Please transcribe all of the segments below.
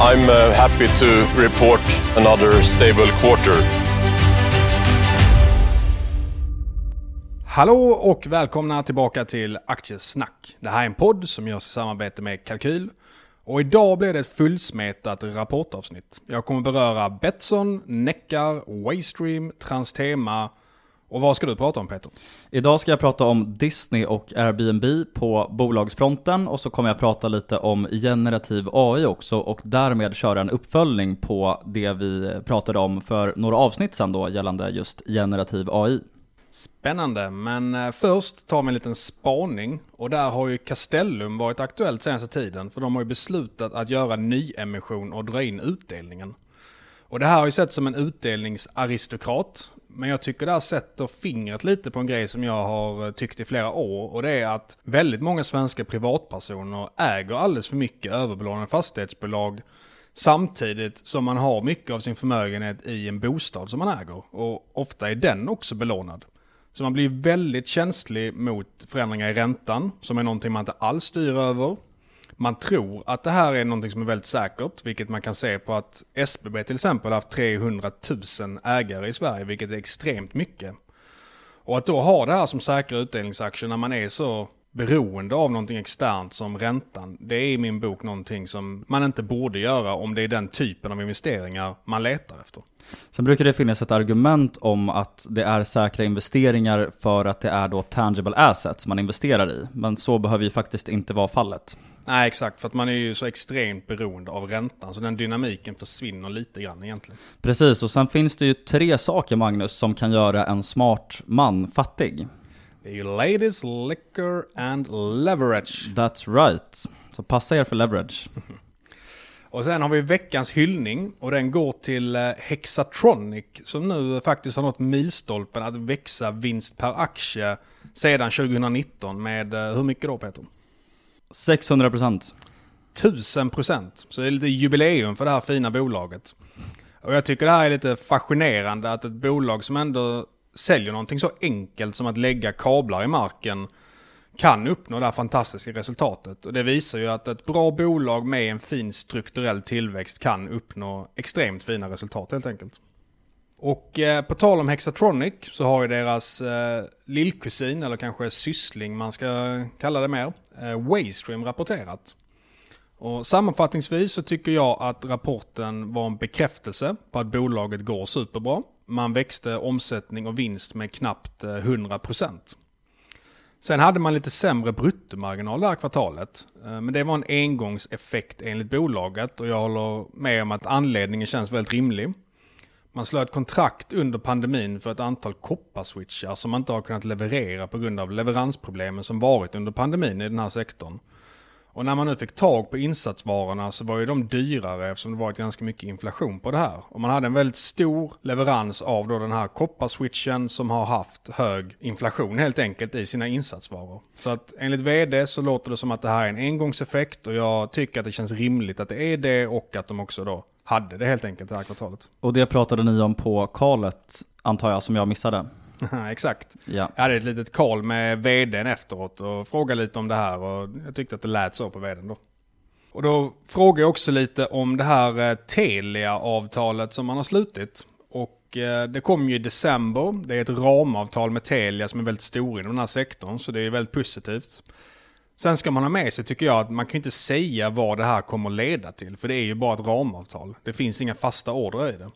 I'm uh, happy to report another stable quarter. Hallå och välkomna tillbaka till Aktiesnack. Det här är en podd som görs i samarbete med Kalkyl. Och idag blir det ett fullsmetat rapportavsnitt. Jag kommer beröra Betsson, Neckar, Waystream, Transtema och vad ska du prata om Peter? Idag ska jag prata om Disney och Airbnb på bolagsfronten och så kommer jag prata lite om generativ AI också och därmed köra en uppföljning på det vi pratade om för några avsnitt sedan då gällande just generativ AI. Spännande, men eh, först tar vi en liten spaning. Och där har ju Castellum varit aktuellt senaste tiden. För de har ju beslutat att göra nyemission och dra in utdelningen. Och det här har ju sett som en utdelningsaristokrat. Men jag tycker det här sätter fingret lite på en grej som jag har eh, tyckt i flera år. Och det är att väldigt många svenska privatpersoner äger alldeles för mycket överbelånade fastighetsbolag. Samtidigt som man har mycket av sin förmögenhet i en bostad som man äger. Och ofta är den också belånad. Så man blir väldigt känslig mot förändringar i räntan, som är någonting man inte alls styr över. Man tror att det här är någonting som är väldigt säkert, vilket man kan se på att SBB till exempel har haft 300 000 ägare i Sverige, vilket är extremt mycket. Och att då ha det här som säkra utdelningsaktier när man är så beroende av någonting externt som räntan, det är i min bok någonting som man inte borde göra om det är den typen av investeringar man letar efter. Sen brukar det finnas ett argument om att det är säkra investeringar för att det är då tangible assets man investerar i. Men så behöver ju faktiskt inte vara fallet. Nej, exakt. För att man är ju så extremt beroende av räntan. Så den dynamiken försvinner lite grann egentligen. Precis, och sen finns det ju tre saker Magnus som kan göra en smart man fattig. Det är ju ladies, liquor and leverage. That's right. Så passa er för leverage. Och sen har vi veckans hyllning och den går till eh, Hexatronic som nu faktiskt har nått milstolpen att växa vinst per aktie sedan 2019 med eh, hur mycket då Peter? 600 procent. 1000 procent. Så det är lite jubileum för det här fina bolaget. Och jag tycker det här är lite fascinerande att ett bolag som ändå säljer någonting så enkelt som att lägga kablar i marken kan uppnå det här fantastiska resultatet. Och det visar ju att ett bra bolag med en fin strukturell tillväxt kan uppnå extremt fina resultat helt enkelt. Och eh, på tal om Hexatronic så har ju deras eh, lillkusin, eller kanske syssling man ska kalla det mer, eh, Waystream rapporterat. Och sammanfattningsvis så tycker jag att rapporten var en bekräftelse på att bolaget går superbra. Man växte omsättning och vinst med knappt eh, 100%. Sen hade man lite sämre bruttomarginal det här kvartalet. Eh, men det var en engångseffekt enligt bolaget och jag håller med om att anledningen känns väldigt rimlig. Man slöt kontrakt under pandemin för ett antal kopparswitchar som man inte har kunnat leverera på grund av leveransproblemen som varit under pandemin i den här sektorn. Och när man nu fick tag på insatsvarorna så var ju de dyrare eftersom det varit ganska mycket inflation på det här. Och man hade en väldigt stor leverans av då den här kopparswitchen som har haft hög inflation helt enkelt i sina insatsvaror. Så att enligt vd så låter det som att det här är en engångseffekt och jag tycker att det känns rimligt att det är det och att de också då hade det helt enkelt det här kvartalet. Och det pratade ni om på kalet antar jag som jag missade. Exakt. Ja. Jag hade ett litet call med vdn efteråt och frågade lite om det här och jag tyckte att det lät så på vdn då. Och då frågade jag också lite om det här eh, Telia-avtalet som man har slutit. Och eh, det kom ju i december. Det är ett ramavtal med Telia som är väldigt stor inom den här sektorn så det är väldigt positivt. Sen ska man ha med sig tycker jag att man kan inte säga vad det här kommer leda till. För det är ju bara ett ramavtal. Det finns inga fasta order i det.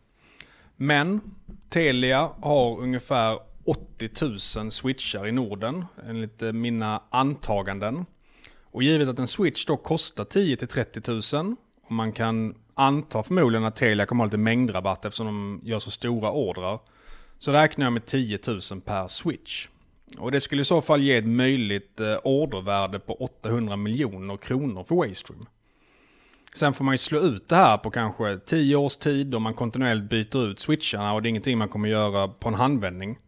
Men Telia har ungefär 80 000 switchar i Norden enligt mina antaganden. Och givet att en switch då kostar 10 30 000 och man kan anta förmodligen att Telia kommer ha lite mängdrabatt eftersom de gör så stora ordrar. Så räknar jag med 10 000 per switch. Och det skulle i så fall ge ett möjligt eh, ordervärde på 800 miljoner kronor för Waystream. Sen får man ju slå ut det här på kanske 10 års tid om man kontinuerligt byter ut switcharna och det är ingenting man kommer göra på en handvändning.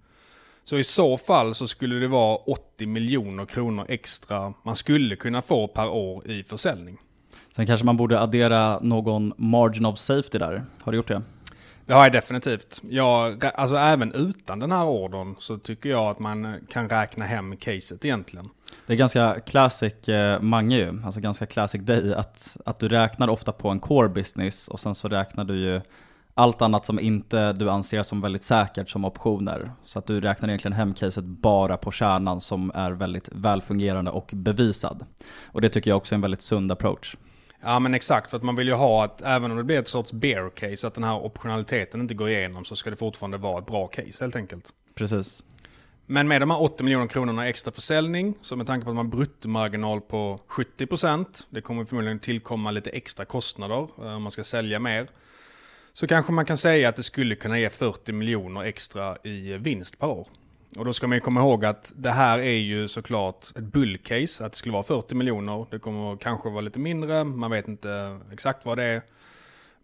Så i så fall så skulle det vara 80 miljoner kronor extra man skulle kunna få per år i försäljning. Sen kanske man borde addera någon margin of safety där. Har du gjort det? Det har jag definitivt. Jag, alltså även utan den här ordern så tycker jag att man kan räkna hem caset egentligen. Det är ganska classic eh, Mange ju, alltså ganska classic dig, att, att du räknar ofta på en core business och sen så räknar du ju allt annat som inte du anser som väldigt säkert som optioner. Så att du räknar egentligen hem caset bara på kärnan som är väldigt välfungerande och bevisad. Och det tycker jag också är en väldigt sund approach. Ja men exakt, för att man vill ju ha att även om det blir ett sorts bear case, att den här optionaliteten inte går igenom så ska det fortfarande vara ett bra case helt enkelt. Precis. Men med de här 80 miljoner kronorna extra försäljning, så med tanke på att man har bruttomarginal på 70%, det kommer förmodligen tillkomma lite extra kostnader eh, om man ska sälja mer. Så kanske man kan säga att det skulle kunna ge 40 miljoner extra i vinst per år. Och då ska man ju komma ihåg att det här är ju såklart ett bullcase, att det skulle vara 40 miljoner. Det kommer kanske vara lite mindre, man vet inte exakt vad det är.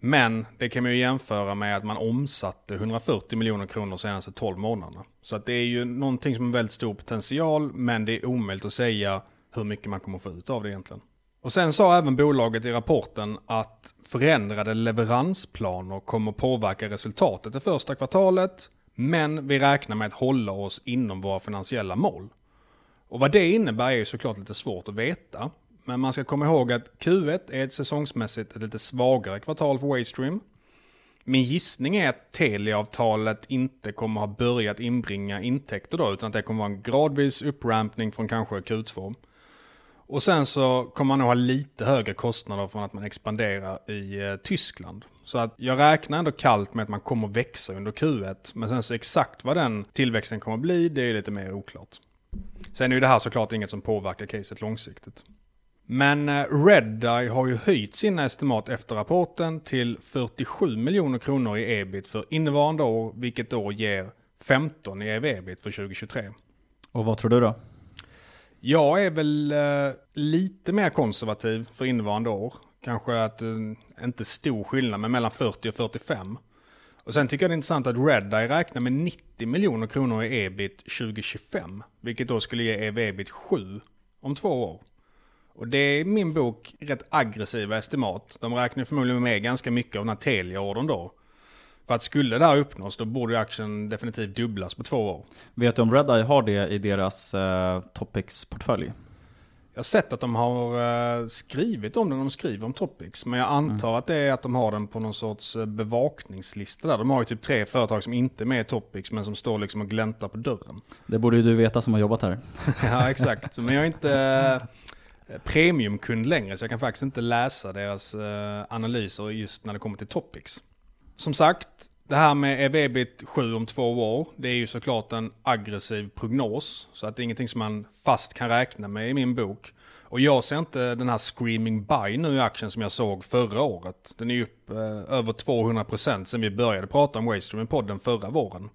Men det kan man ju jämföra med att man omsatte 140 miljoner kronor senaste 12 månaderna. Så att det är ju någonting som har väldigt stor potential, men det är omöjligt att säga hur mycket man kommer få ut av det egentligen. Och sen sa även bolaget i rapporten att förändrade leveransplaner kommer påverka resultatet det första kvartalet men vi räknar med att hålla oss inom våra finansiella mål. Och vad det innebär är ju såklart lite svårt att veta. Men man ska komma ihåg att Q1 är ett säsongsmässigt ett lite svagare kvartal för Waystream. Min gissning är att Telia-avtalet inte kommer ha börjat inbringa intäkter då, utan att det kommer vara en gradvis upprampning från kanske Q2. Och sen så kommer man nog ha lite högre kostnader från att man expanderar i eh, Tyskland. Så att jag räknar ändå kallt med att man kommer växa under Q1. Men sen så exakt vad den tillväxten kommer bli, det är lite mer oklart. Sen är ju det här såklart inget som påverkar caset långsiktigt. Men eh, Redeye har ju höjt sina estimat efter rapporten till 47 miljoner kronor i ebit för innevarande år, vilket då ger 15 i ev-ebit för 2023. Och vad tror du då? Jag är väl eh, lite mer konservativ för innevarande år. Kanske att eh, inte stor skillnad, men mellan 40 och 45. Och sen tycker jag det är intressant att Redeye räknar med 90 miljoner kronor i ebit 2025. Vilket då skulle ge ev-ebit 7 om två år. Och det är i min bok rätt aggressiva estimat. De räknar förmodligen med ganska mycket av den här Telia-ordern då. För att skulle det här uppnås då borde aktien definitivt dubblas på två år. Vet du om Redeye har det i deras eh, Topics-portfölj? Jag har sett att de har eh, skrivit om den, de skriver om Topics. Men jag antar mm. att det är att de har den på någon sorts eh, bevakningslista där. De har ju typ tre företag som inte är med i Topics men som står liksom och gläntar på dörren. Det borde ju du veta som har jobbat här. ja exakt, men jag är inte eh, premiumkund längre så jag kan faktiskt inte läsa deras analyser just när det kommer till Topics. Som sagt, det här med EVBIT7 om två år, det är ju såklart en aggressiv prognos. Så att det är ingenting som man fast kan räkna med i min bok. Och jag ser inte den här screaming buy nu i aktien som jag såg förra året. Den är ju upp eh, över 200% sen vi började prata om Waystream i podden förra våren.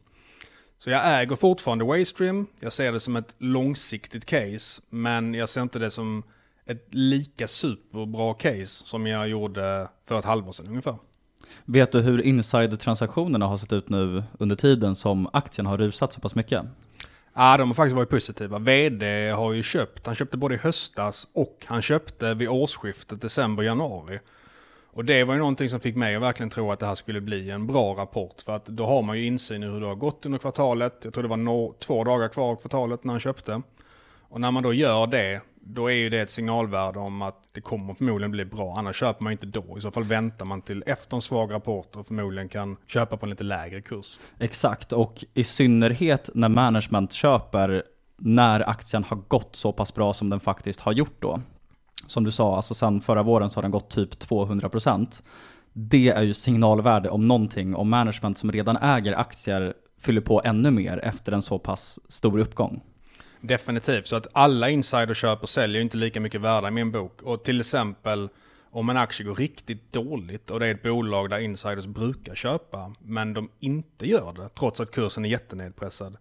Så jag äger fortfarande Waystream, jag ser det som ett långsiktigt case, men jag ser inte det som ett lika superbra case som jag gjorde för ett halvår sedan ungefär. Vet du hur insider-transaktionerna har sett ut nu under tiden som aktien har rusat så pass mycket? Ja, de har faktiskt varit positiva. VD har ju köpt, han köpte både i höstas och han köpte vid årsskiftet december-januari. Och det var ju någonting som fick mig att verkligen tro att det här skulle bli en bra rapport. För att då har man ju insyn i hur det har gått under kvartalet. Jag tror det var no två dagar kvar av kvartalet när han köpte. Och när man då gör det, då är ju det ett signalvärde om att det kommer förmodligen bli bra. Annars köper man inte då. I så fall väntar man till efter en svag rapport och förmodligen kan köpa på en lite lägre kurs. Exakt, och i synnerhet när management köper när aktien har gått så pass bra som den faktiskt har gjort då. Som du sa, alltså sen förra våren så har den gått typ 200%. Det är ju signalvärde om någonting, om management som redan äger aktier fyller på ännu mer efter en så pass stor uppgång. Definitivt, så att alla insiderköp och säljer inte lika mycket värda i min bok. Och till exempel om en aktie går riktigt dåligt och det är ett bolag där insiders brukar köpa, men de inte gör det, trots att kursen är jättenedpressad.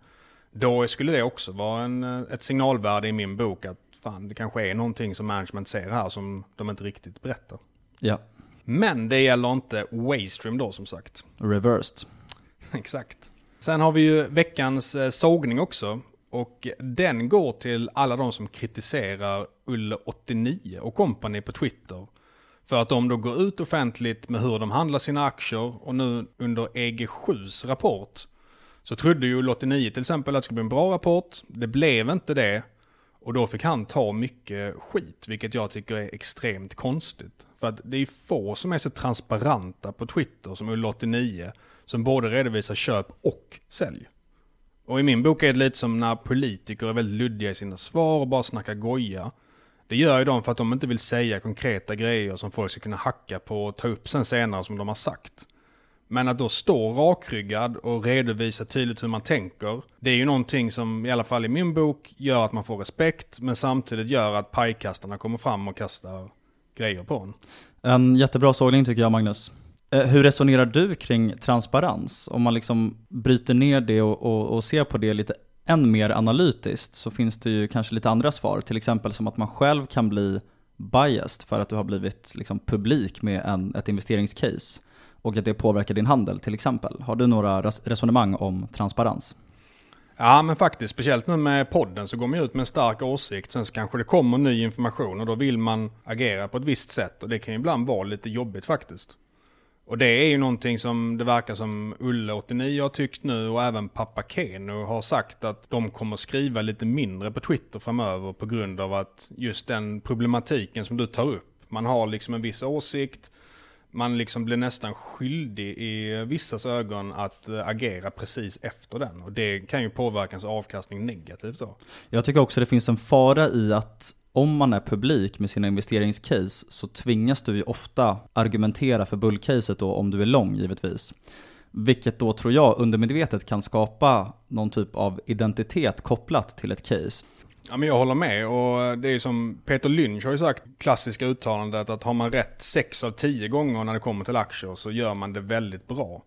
Då skulle det också vara en, ett signalvärde i min bok att fan, det kanske är någonting som management ser här som de inte riktigt berättar. Ja. Men det gäller inte Waystream då som sagt. Reversed. Exakt. Sen har vi ju veckans eh, sågning också. Och den går till alla de som kritiserar Ulle89 och company på Twitter. För att de då går ut offentligt med hur de handlar sina aktier och nu under EG7s rapport så trodde ju Ulle89 till exempel att det skulle bli en bra rapport. Det blev inte det. Och då fick han ta mycket skit, vilket jag tycker är extremt konstigt. För att det är få som är så transparenta på Twitter som Ulle89, som både redovisar köp och sälj. Och i min bok är det lite som när politiker är väldigt luddiga i sina svar och bara snackar goja. Det gör ju de för att de inte vill säga konkreta grejer som folk ska kunna hacka på och ta upp sen senare som de har sagt. Men att då stå rakryggad och redovisa tydligt hur man tänker, det är ju någonting som i alla fall i min bok gör att man får respekt, men samtidigt gör att pajkastarna kommer fram och kastar grejer på en. En jättebra sågning tycker jag Magnus. Eh, hur resonerar du kring transparens? Om man liksom bryter ner det och, och, och ser på det lite än mer analytiskt så finns det ju kanske lite andra svar. Till exempel som att man själv kan bli biased för att du har blivit liksom publik med en, ett investeringscase och att det påverkar din handel till exempel. Har du några resonemang om transparens? Ja men faktiskt, speciellt nu med podden så går man ut med en stark åsikt, sen så kanske det kommer ny information och då vill man agera på ett visst sätt och det kan ju ibland vara lite jobbigt faktiskt. Och det är ju någonting som det verkar som Ulle89 har tyckt nu och även pappa Keno har sagt att de kommer skriva lite mindre på Twitter framöver på grund av att just den problematiken som du tar upp. Man har liksom en viss åsikt, man liksom blir nästan skyldig i vissas ögon att eh, agera precis efter den. Och det kan ju påverka ens avkastning negativt då. Jag tycker också det finns en fara i att om man är publik med sina investeringscase så tvingas du ju ofta argumentera för bullcaset då om du är lång givetvis. Vilket då tror jag undermedvetet kan skapa någon typ av identitet kopplat till ett case. Ja men jag håller med och det är som Peter Lynch har ju sagt klassiska uttalandet att har man rätt 6 av 10 gånger när det kommer till aktier så gör man det väldigt bra.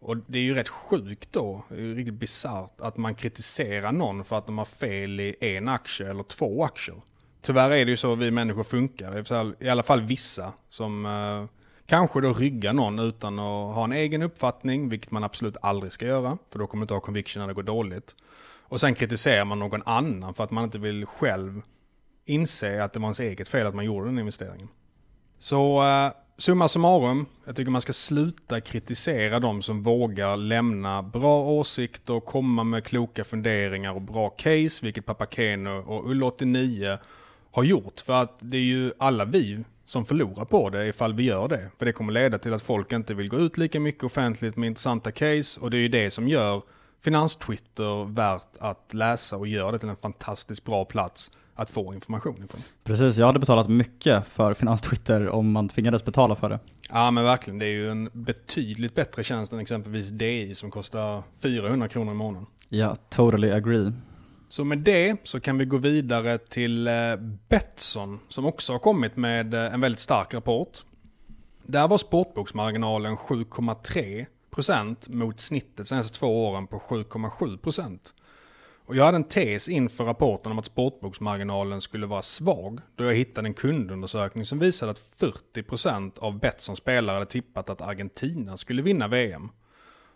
Och det är ju rätt sjukt då, det är ju riktigt bisarrt att man kritiserar någon för att de har fel i en aktie eller två aktier. Tyvärr är det ju så vi människor funkar, i alla fall vissa som eh, kanske då ryggar någon utan att ha en egen uppfattning, vilket man absolut aldrig ska göra, för då kommer man inte ha conviction när det går dåligt. Och sen kritiserar man någon annan för att man inte vill själv inse att det var ens eget fel att man gjorde den investeringen. Så eh, summa summarum, jag tycker man ska sluta kritisera de som vågar lämna bra åsikter och komma med kloka funderingar och bra case, vilket Papakeno och Ull89 har gjort. För att det är ju alla vi som förlorar på det ifall vi gör det. För det kommer leda till att folk inte vill gå ut lika mycket offentligt med intressanta case och det är ju det som gör Finanstwitter värt att läsa och gör det till en fantastiskt bra plats att få information ifrån. Precis, jag hade betalat mycket för Finanstwitter om man tvingades betala för det. Ja men verkligen, det är ju en betydligt bättre tjänst än exempelvis DI som kostar 400 kronor i månaden. Ja, totally agree. Så med det så kan vi gå vidare till eh, Betsson som också har kommit med eh, en väldigt stark rapport. Där var sportboksmarginalen 7,3% mot snittet senaste två åren på 7,7 Och jag hade en tes inför rapporten om att sportboksmarginalen skulle vara svag då jag hittade en kundundersökning som visade att 40% av Betssons spelare hade tippat att Argentina skulle vinna VM.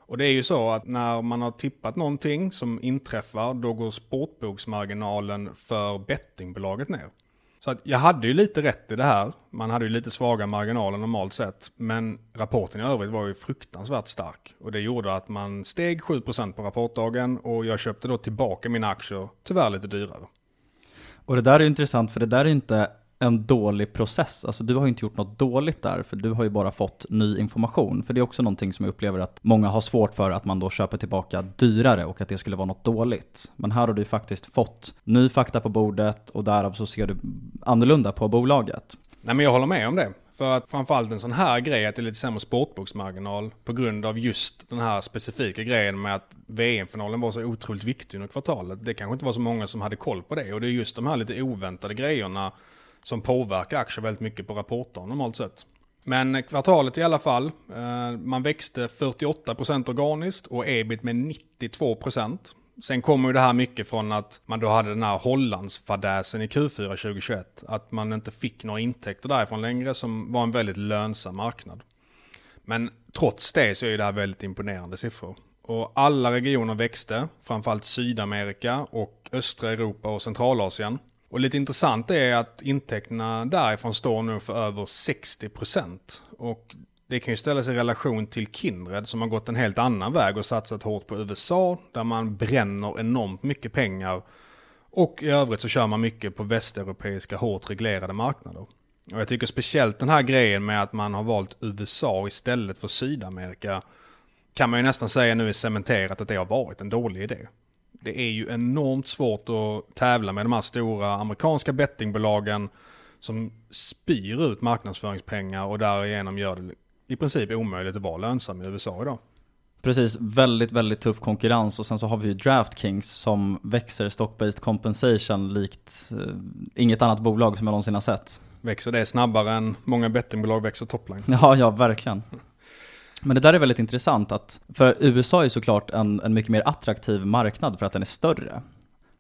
Och det är ju så att när man har tippat någonting som inträffar, då går sportboksmarginalen för bettingbolaget ner. Så att jag hade ju lite rätt i det här. Man hade ju lite svaga marginaler normalt sett. Men rapporten i övrigt var ju fruktansvärt stark. Och det gjorde att man steg 7% på rapportdagen och jag köpte då tillbaka mina aktier, tyvärr lite dyrare. Och det där är ju intressant för det där är inte en dålig process. Alltså du har ju inte gjort något dåligt där, för du har ju bara fått ny information. För det är också någonting som jag upplever att många har svårt för, att man då köper tillbaka dyrare och att det skulle vara något dåligt. Men här har du ju faktiskt fått ny fakta på bordet och därav så ser du annorlunda på bolaget. Nej men jag håller med om det. För att framförallt en sån här grej, att det är lite sämre sportboksmarginal på grund av just den här specifika grejen med att VM-finalen var så otroligt viktig under kvartalet. Det kanske inte var så många som hade koll på det och det är just de här lite oväntade grejerna som påverkar aktier väldigt mycket på rapporter normalt sett. Men kvartalet i alla fall, eh, man växte 48% organiskt och ebit med 92%. Sen kommer ju det här mycket från att man då hade den här Hollandsfadäsen i Q4 2021. Att man inte fick några intäkter därifrån längre som var en väldigt lönsam marknad. Men trots det så är det här väldigt imponerande siffror. Och alla regioner växte, framförallt Sydamerika och östra Europa och Centralasien. Och lite intressant är att intäkterna därifrån står nu för över 60%. Och det kan ju ställas i relation till Kindred som har gått en helt annan väg och satsat hårt på USA där man bränner enormt mycket pengar. Och i övrigt så kör man mycket på västeuropeiska hårt reglerade marknader. Och jag tycker speciellt den här grejen med att man har valt USA istället för Sydamerika kan man ju nästan säga nu är cementerat att det har varit en dålig idé. Det är ju enormt svårt att tävla med de här stora amerikanska bettingbolagen som spyr ut marknadsföringspengar och därigenom gör det i princip omöjligt att vara lönsam i USA idag. Precis, väldigt, väldigt tuff konkurrens och sen så har vi ju DraftKings som växer stock-based compensation likt eh, inget annat bolag som jag någonsin har sett. Växer det snabbare än många bettingbolag växer topline? Ja, ja, verkligen. Men det där är väldigt intressant att, för USA är såklart en, en mycket mer attraktiv marknad för att den är större.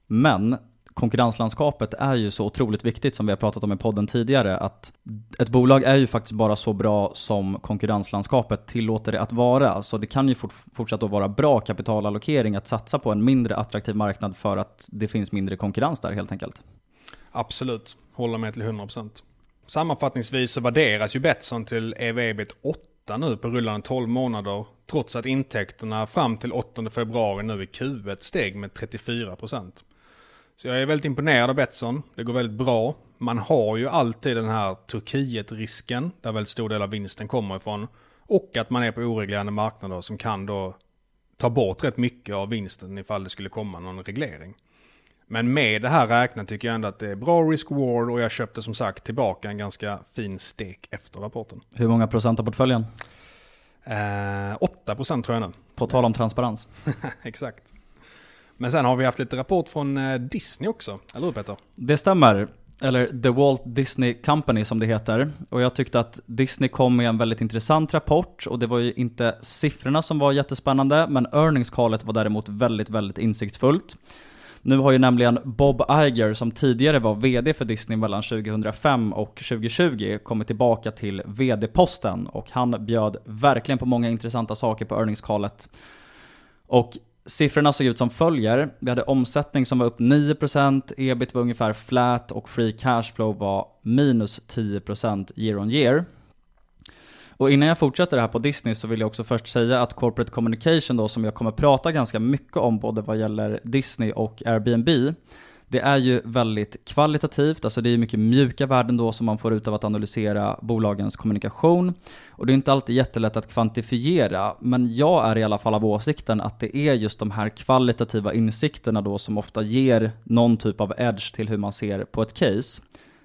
Men konkurrenslandskapet är ju så otroligt viktigt som vi har pratat om i podden tidigare att ett bolag är ju faktiskt bara så bra som konkurrenslandskapet tillåter det att vara. Så det kan ju fort, fortsatt att vara bra kapitalallokering att satsa på en mindre attraktiv marknad för att det finns mindre konkurrens där helt enkelt. Absolut, håller med till 100%. Sammanfattningsvis så värderas ju Betsson till EV-ebit 8 nu på rullande 12 månader trots att intäkterna fram till 8 februari nu i Q1 steg med 34%. Så jag är väldigt imponerad av Betsson. Det går väldigt bra. Man har ju alltid den här Turkiet-risken, där väldigt stor del av vinsten kommer ifrån. Och att man är på oreglerade marknader som kan då ta bort rätt mycket av vinsten ifall det skulle komma någon reglering. Men med det här räknat tycker jag ändå att det är bra risk-reward och jag köpte som sagt tillbaka en ganska fin stek efter rapporten. Hur många procent av portföljen? Eh, 8% tror jag nu. På tal om transparens. Exakt. Men sen har vi haft lite rapport från eh, Disney också, eller hur Peter? Det stämmer. Eller The Walt Disney Company som det heter. Och jag tyckte att Disney kom med en väldigt intressant rapport och det var ju inte siffrorna som var jättespännande, men earnings callet var däremot väldigt, väldigt insiktsfullt. Nu har ju nämligen Bob Iger, som tidigare var VD för Disney mellan 2005 och 2020, kommit tillbaka till VD-posten och han bjöd verkligen på många intressanta saker på earnings callet. Och Siffrorna såg ut som följer. Vi hade omsättning som var upp 9%, ebit var ungefär flat och free cash flow var minus 10% year on year. Och innan jag fortsätter här på Disney så vill jag också först säga att corporate communication då som jag kommer prata ganska mycket om både vad gäller Disney och Airbnb det är ju väldigt kvalitativt, alltså det är mycket mjuka värden då som man får ut av att analysera bolagens kommunikation. Och det är inte alltid jättelätt att kvantifiera, men jag är i alla fall av åsikten att det är just de här kvalitativa insikterna då som ofta ger någon typ av edge till hur man ser på ett case.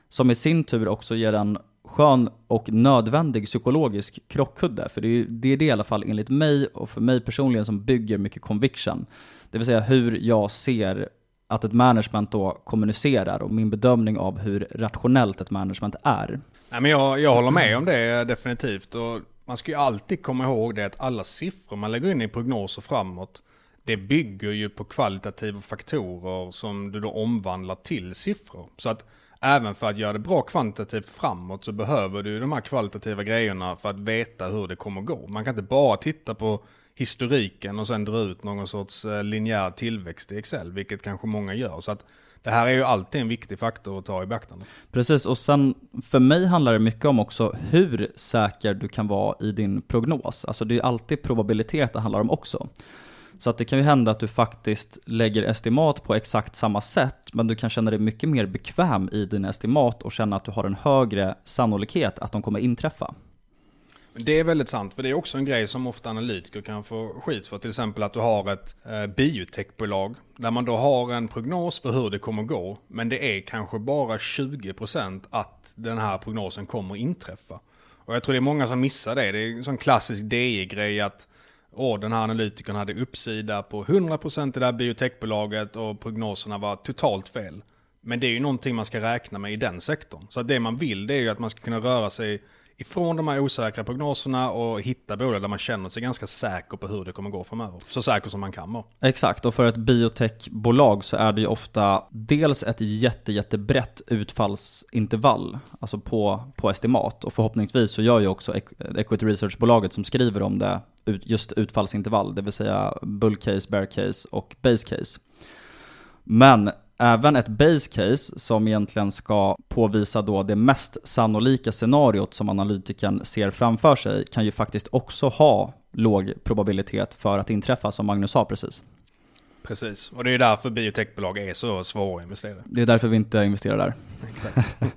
Som i sin tur också ger en skön och nödvändig psykologisk krockkudde. För det är, det är det i alla fall enligt mig och för mig personligen som bygger mycket conviction. Det vill säga hur jag ser att ett management då kommunicerar och min bedömning av hur rationellt ett management är. Nej, men jag, jag håller med om det definitivt. Och man ska ju alltid komma ihåg det att alla siffror man lägger in i prognoser framåt, det bygger ju på kvalitativa faktorer som du då omvandlar till siffror. Så att även för att göra det bra kvantitativt framåt så behöver du de här kvalitativa grejerna för att veta hur det kommer gå. Man kan inte bara titta på historiken och sen dra ut någon sorts eh, linjär tillväxt i Excel, vilket kanske många gör. Så att det här är ju alltid en viktig faktor att ta i beaktande. Precis, och sen för mig handlar det mycket om också hur säker du kan vara i din prognos. Alltså det är ju alltid probabilitet det handlar om också. Så att det kan ju hända att du faktiskt lägger estimat på exakt samma sätt, men du kan känna dig mycket mer bekväm i dina estimat och känna att du har en högre sannolikhet att de kommer inträffa. Det är väldigt sant, för det är också en grej som ofta analytiker kan få skit för. Till exempel att du har ett eh, biotechbolag där man då har en prognos för hur det kommer gå. Men det är kanske bara 20% att den här prognosen kommer inträffa. Och jag tror det är många som missar det. Det är en sån klassisk DI-grej. att Åh, den här analytikern hade uppsida på 100% i det här biotechbolaget och prognoserna var totalt fel. Men det är ju någonting man ska räkna med i den sektorn. Så det man vill det är ju att man ska kunna röra sig ifrån de här osäkra prognoserna och hitta bolag där man känner sig ganska säker på hur det kommer gå framöver. Så säker som man kan vara. Exakt, och för ett biotechbolag så är det ju ofta dels ett jätte, jättebrett utfallsintervall, alltså på, på estimat. Och förhoppningsvis så gör ju också Equity Research-bolaget som skriver om det just utfallsintervall, det vill säga bull case, bear case och base case. Men även ett base case som egentligen ska påvisa då det mest sannolika scenariot som analytikern ser framför sig kan ju faktiskt också ha låg probabilitet för att inträffa som Magnus sa precis. Precis, och det är därför biotechbolag är så svåra att investera. Det är därför vi inte investerar där. Exakt.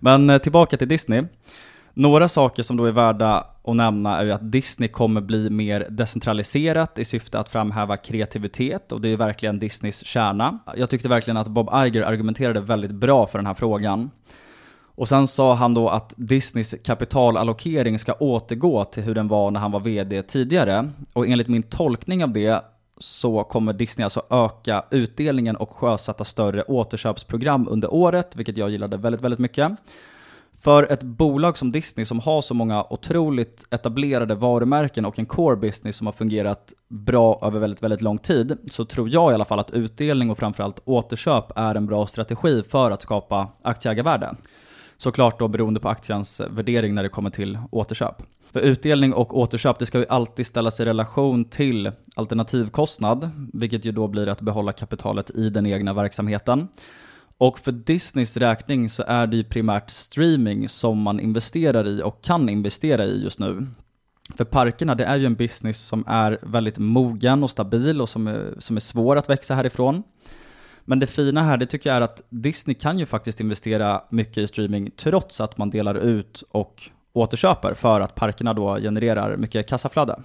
Men eh, tillbaka till Disney. Några saker som då är värda att nämna är ju att Disney kommer bli mer decentraliserat i syfte att framhäva kreativitet och det är verkligen Disneys kärna. Jag tyckte verkligen att Bob Iger argumenterade väldigt bra för den här frågan. Och sen sa han då att Disneys kapitalallokering ska återgå till hur den var när han var VD tidigare. Och enligt min tolkning av det så kommer Disney alltså öka utdelningen och sjösätta större återköpsprogram under året, vilket jag gillade väldigt, väldigt mycket. För ett bolag som Disney som har så många otroligt etablerade varumärken och en core business som har fungerat bra över väldigt, väldigt lång tid så tror jag i alla fall att utdelning och framförallt återköp är en bra strategi för att skapa aktieägarvärde. Såklart då beroende på aktiens värdering när det kommer till återköp. För utdelning och återköp, det ska ju alltid ställas i relation till alternativkostnad, vilket ju då blir att behålla kapitalet i den egna verksamheten. Och för Disneys räkning så är det ju primärt streaming som man investerar i och kan investera i just nu. För parkerna, det är ju en business som är väldigt mogen och stabil och som är, som är svår att växa härifrån. Men det fina här, det tycker jag är att Disney kan ju faktiskt investera mycket i streaming trots att man delar ut och återköper för att parkerna då genererar mycket kassaflöde.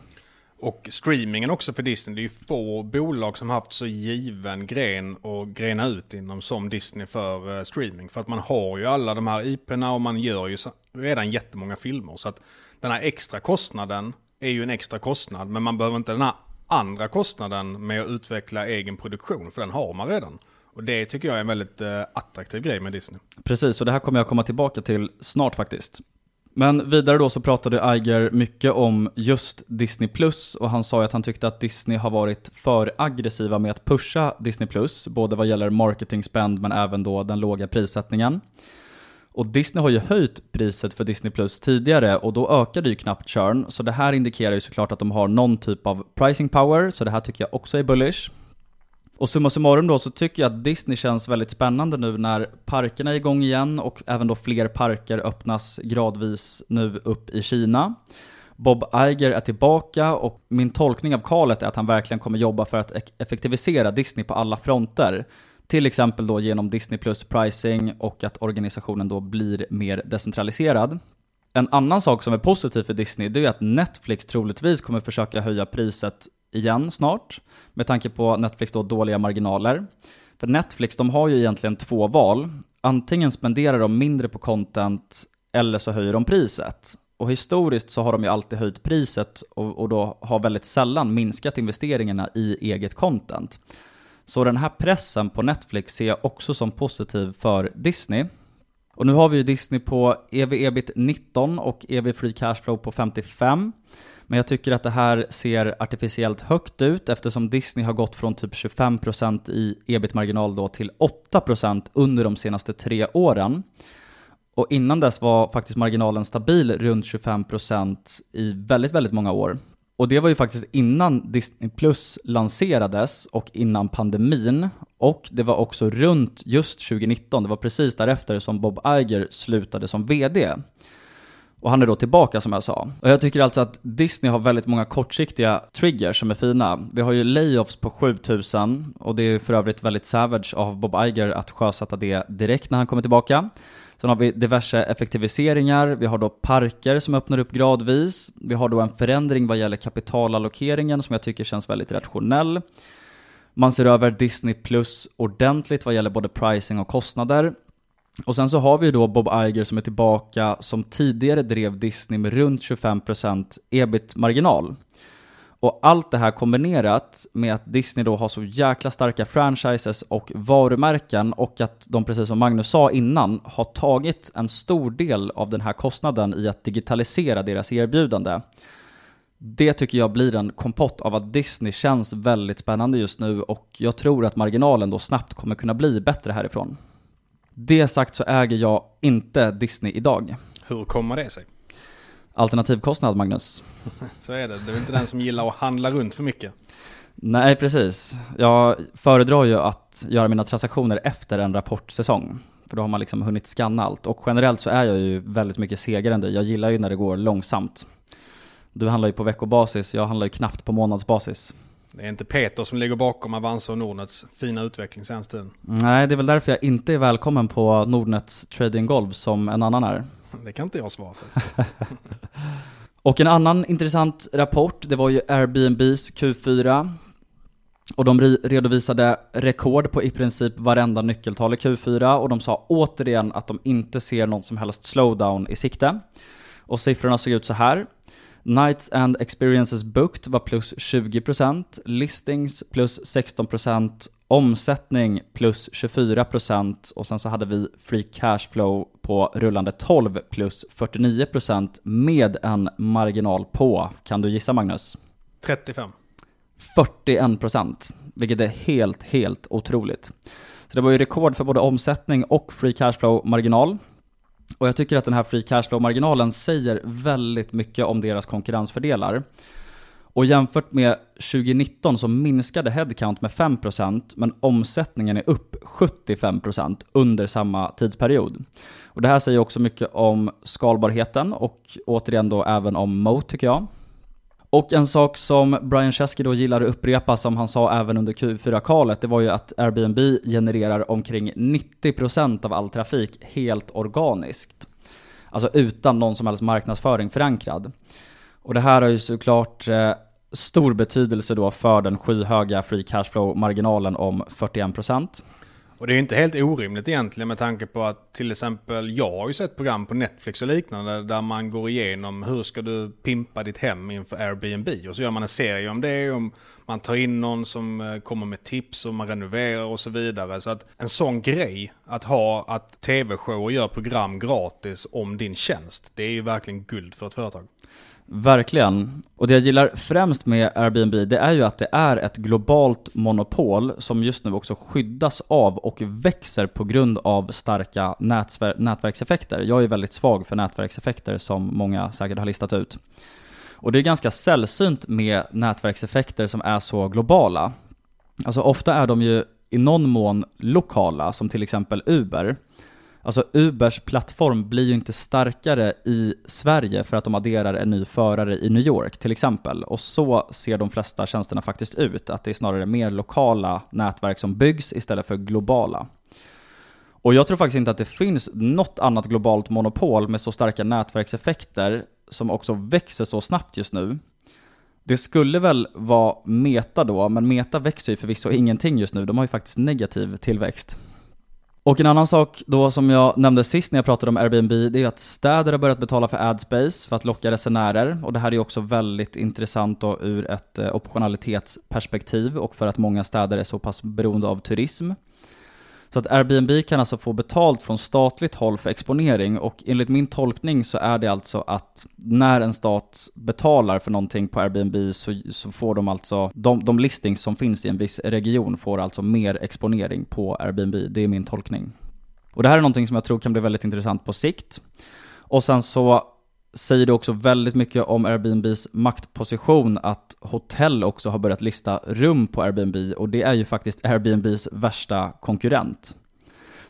Och streamingen också för Disney. Det är ju få bolag som haft så given gren och grena ut inom som Disney för eh, streaming. För att man har ju alla de här IP-erna och man gör ju redan jättemånga filmer. Så att den här extra kostnaden är ju en extra kostnad. Men man behöver inte den här andra kostnaden med att utveckla egen produktion. För den har man redan. Och det tycker jag är en väldigt eh, attraktiv grej med Disney. Precis, och det här kommer jag komma tillbaka till snart faktiskt. Men vidare då så pratade Iger mycket om just Disney Plus och han sa ju att han tyckte att Disney har varit för aggressiva med att pusha Disney Plus, både vad gäller marketing spend men även då den låga prissättningen. Och Disney har ju höjt priset för Disney Plus tidigare och då ökade ju knappt churn, så det här indikerar ju såklart att de har någon typ av pricing power, så det här tycker jag också är bullish. Och summa summarum då så tycker jag att Disney känns väldigt spännande nu när parkerna är igång igen och även då fler parker öppnas gradvis nu upp i Kina. Bob Iger är tillbaka och min tolkning av kalet är att han verkligen kommer jobba för att e- effektivisera Disney på alla fronter. Till exempel då genom Disney Plus pricing och att organisationen då blir mer decentraliserad. En annan sak som är positiv för Disney det är att Netflix troligtvis kommer försöka höja priset igen snart, med tanke på Netflix då dåliga marginaler. För Netflix, de har ju egentligen två val. Antingen spenderar de mindre på content, eller så höjer de priset. Och historiskt så har de ju alltid höjt priset och, och då har väldigt sällan minskat investeringarna i eget content. Så den här pressen på Netflix ser jag också som positiv för Disney. Och nu har vi ju Disney på EV ebit 19 och EV free cashflow på 55. Men jag tycker att det här ser artificiellt högt ut eftersom Disney har gått från typ 25% i ebit-marginal då till 8% under de senaste tre åren. Och innan dess var faktiskt marginalen stabil runt 25% i väldigt, väldigt många år. Och det var ju faktiskt innan Disney Plus lanserades och innan pandemin. Och det var också runt just 2019, det var precis därefter som Bob Iger slutade som VD. Och han är då tillbaka som jag sa. Och jag tycker alltså att Disney har väldigt många kortsiktiga triggers som är fina. Vi har ju layoffs på 7000 och det är för övrigt väldigt savage av Bob Iger att sjösätta det direkt när han kommer tillbaka. Sen har vi diverse effektiviseringar, vi har då parker som öppnar upp gradvis, vi har då en förändring vad gäller kapitalallokeringen som jag tycker känns väldigt rationell. Man ser över Disney Plus ordentligt vad gäller både pricing och kostnader. Och sen så har vi ju då Bob Iger som är tillbaka, som tidigare drev Disney med runt 25% ebit-marginal. Och allt det här kombinerat med att Disney då har så jäkla starka franchises och varumärken och att de, precis som Magnus sa innan, har tagit en stor del av den här kostnaden i att digitalisera deras erbjudande. Det tycker jag blir en kompott av att Disney känns väldigt spännande just nu och jag tror att marginalen då snabbt kommer kunna bli bättre härifrån. Det sagt så äger jag inte Disney idag. Hur kommer det sig? Alternativkostnad, Magnus. Så är det. Du är inte den som gillar att handla runt för mycket. Nej, precis. Jag föredrar ju att göra mina transaktioner efter en rapportsäsong. För då har man liksom hunnit scanna allt. Och generellt så är jag ju väldigt mycket segare än dig. Jag gillar ju när det går långsamt. Du handlar ju på veckobasis, jag handlar ju knappt på månadsbasis. Det är inte Peter som ligger bakom Avanza och Nordnets fina utveckling senaste tiden. Nej, det är väl därför jag inte är välkommen på Nordnets trading golv som en annan är. Det kan inte jag svara för. och en annan intressant rapport, det var ju Airbnbs Q4. Och de redovisade rekord på i princip varenda nyckeltal i Q4 och de sa återigen att de inte ser någon som helst slowdown i sikte. Och siffrorna såg ut så här. Nights and experiences booked var plus 20%, listings plus 16%, omsättning plus 24% och sen så hade vi free cash flow på rullande 12 plus 49% med en marginal på, kan du gissa Magnus? 35. 41%, vilket är helt, helt otroligt. Så det var ju rekord för både omsättning och free cash flow marginal. Och jag tycker att den här free cashflow-marginalen säger väldigt mycket om deras konkurrensfördelar. Och jämfört med 2019 så minskade headcount med 5% men omsättningen är upp 75% under samma tidsperiod. Och det här säger också mycket om skalbarheten och återigen då även om Moat tycker jag. Och en sak som Brian Chesky då gillar att upprepa, som han sa även under Q4-kalet, det var ju att Airbnb genererar omkring 90% av all trafik helt organiskt. Alltså utan någon som helst marknadsföring förankrad. Och det här har ju såklart eh, stor betydelse då för den skyhöga free cashflow-marginalen om 41%. Och det är inte helt orimligt egentligen med tanke på att till exempel jag har ju sett program på Netflix och liknande där man går igenom hur ska du pimpa ditt hem inför Airbnb och så gör man en serie om det. Om man tar in någon som eh, kommer med tips och man renoverar och så vidare. Så att en sån grej att ha att tv-shower gör program gratis om din tjänst. Det är ju verkligen guld för ett företag. Verkligen. Och det jag gillar främst med Airbnb, det är ju att det är ett globalt monopol som just nu också skyddas av och växer på grund av starka nätver nätverkseffekter. Jag är väldigt svag för nätverkseffekter som många säkert har listat ut. Och det är ganska sällsynt med nätverkseffekter som är så globala. Alltså ofta är de ju i någon mån lokala, som till exempel Uber. Alltså Ubers plattform blir ju inte starkare i Sverige för att de adderar en ny förare i New York till exempel. Och så ser de flesta tjänsterna faktiskt ut, att det är snarare mer lokala nätverk som byggs istället för globala. Och jag tror faktiskt inte att det finns något annat globalt monopol med så starka nätverkseffekter som också växer så snabbt just nu. Det skulle väl vara Meta då, men Meta växer ju förvisso ingenting just nu. De har ju faktiskt negativ tillväxt. Och en annan sak då som jag nämnde sist när jag pratade om Airbnb, det är att städer har börjat betala för AdSpace för att locka resenärer. Och det här är också väldigt intressant då ur ett eh, optionalitetsperspektiv och för att många städer är så pass beroende av turism. Så att Airbnb kan alltså få betalt från statligt håll för exponering och enligt min tolkning så är det alltså att när en stat betalar för någonting på Airbnb så, så får de alltså, de, de listings som finns i en viss region får alltså mer exponering på Airbnb. Det är min tolkning. Och det här är någonting som jag tror kan bli väldigt intressant på sikt. Och sen så säger det också väldigt mycket om Airbnbs maktposition att hotell också har börjat lista rum på Airbnb och det är ju faktiskt Airbnbs värsta konkurrent.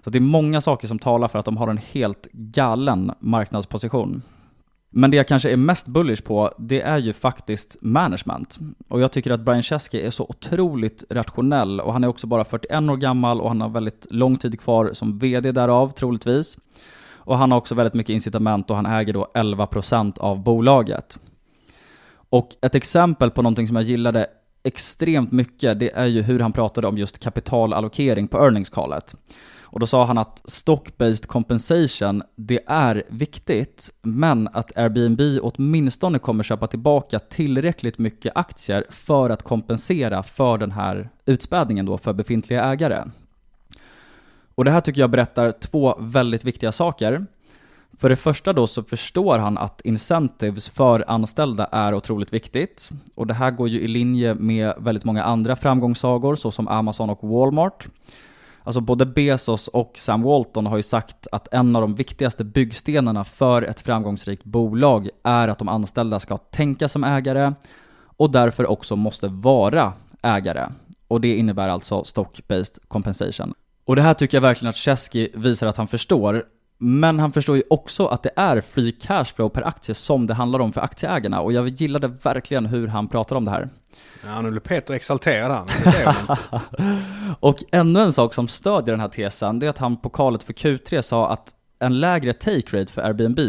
Så det är många saker som talar för att de har en helt galen marknadsposition. Men det jag kanske är mest bullish på, det är ju faktiskt management. Och jag tycker att Brian Chesky är så otroligt rationell och han är också bara 41 år gammal och han har väldigt lång tid kvar som VD därav, troligtvis. Och han har också väldigt mycket incitament och han äger då 11% av bolaget. Och ett exempel på någonting som jag gillade extremt mycket, det är ju hur han pratade om just kapitalallokering på earnings-callet. Och då sa han att stock-based compensation, det är viktigt, men att Airbnb åtminstone kommer köpa tillbaka tillräckligt mycket aktier för att kompensera för den här utspädningen då för befintliga ägare. Och det här tycker jag berättar två väldigt viktiga saker. För det första då så förstår han att incentives för anställda är otroligt viktigt. Och det här går ju i linje med väldigt många andra framgångssagor såsom Amazon och Walmart. Alltså både Bezos och Sam Walton har ju sagt att en av de viktigaste byggstenarna för ett framgångsrikt bolag är att de anställda ska tänka som ägare och därför också måste vara ägare. Och det innebär alltså stock-based compensation. Och det här tycker jag verkligen att Chesky visar att han förstår. Men han förstår ju också att det är free cashflow per aktie som det handlar om för aktieägarna och jag gillade verkligen hur han pratar om det här. Ja, nu blir Peter exalterad här. och ännu en sak som stödjer den här tesen, det är att han på kalet för Q3 sa att en lägre take rate för Airbnb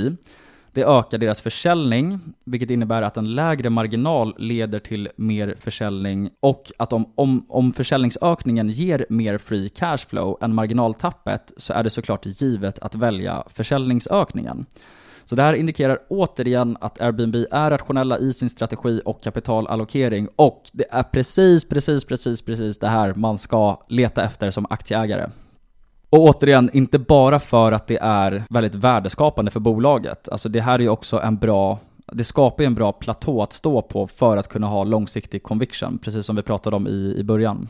det ökar deras försäljning, vilket innebär att en lägre marginal leder till mer försäljning och att om, om, om försäljningsökningen ger mer free cashflow än marginaltappet så är det såklart givet att välja försäljningsökningen. Så det här indikerar återigen att Airbnb är rationella i sin strategi och kapitalallokering och det är precis, precis, precis, precis det här man ska leta efter som aktieägare. Och återigen, inte bara för att det är väldigt värdeskapande för bolaget. Alltså det här är ju också en bra det skapar ju en bra platå att stå på för att kunna ha långsiktig conviction, precis som vi pratade om i, i början.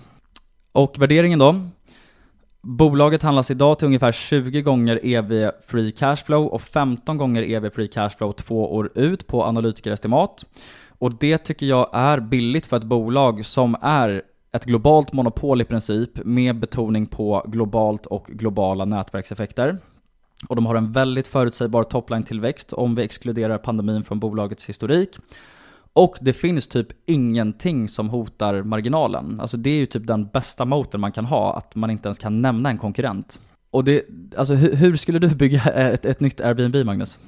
Och värderingen då? Bolaget handlas idag till ungefär 20 gånger EV free cashflow och 15 gånger EV free cashflow två år ut på analytikerestimat. Och det tycker jag är billigt för ett bolag som är ett globalt monopol i princip med betoning på globalt och globala nätverkseffekter. Och de har en väldigt förutsägbar topline-tillväxt om vi exkluderar pandemin från bolagets historik. Och det finns typ ingenting som hotar marginalen. Alltså det är ju typ den bästa motorn man kan ha, att man inte ens kan nämna en konkurrent. Och det, alltså hur, hur skulle du bygga ett, ett nytt Airbnb, Magnus?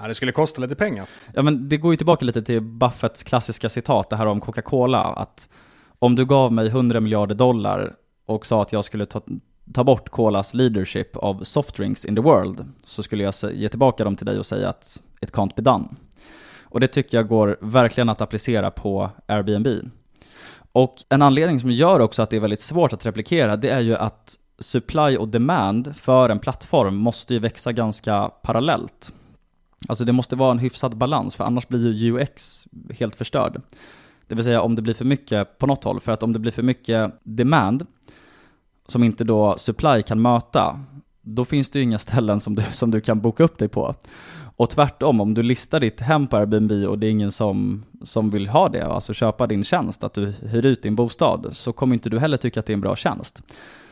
Ja, det skulle kosta lite pengar. Ja, men det går ju tillbaka lite till Buffetts klassiska citat, det här om Coca-Cola, att om du gav mig 100 miljarder dollar och sa att jag skulle ta, ta bort Colas leadership av softdrinks in the world, så skulle jag ge tillbaka dem till dig och säga att it can't be done. Och det tycker jag går verkligen att applicera på Airbnb. Och en anledning som gör också att det är väldigt svårt att replikera, det är ju att supply och demand för en plattform måste ju växa ganska parallellt. Alltså det måste vara en hyfsad balans, för annars blir ju UX helt förstörd. Det vill säga om det blir för mycket på något håll, för att om det blir för mycket demand, som inte då supply kan möta, då finns det ju inga ställen som du, som du kan boka upp dig på. Och tvärtom, om du listar ditt hem på Airbnb och det är ingen som, som vill ha det, alltså köpa din tjänst, att du hyr ut din bostad, så kommer inte du heller tycka att det är en bra tjänst.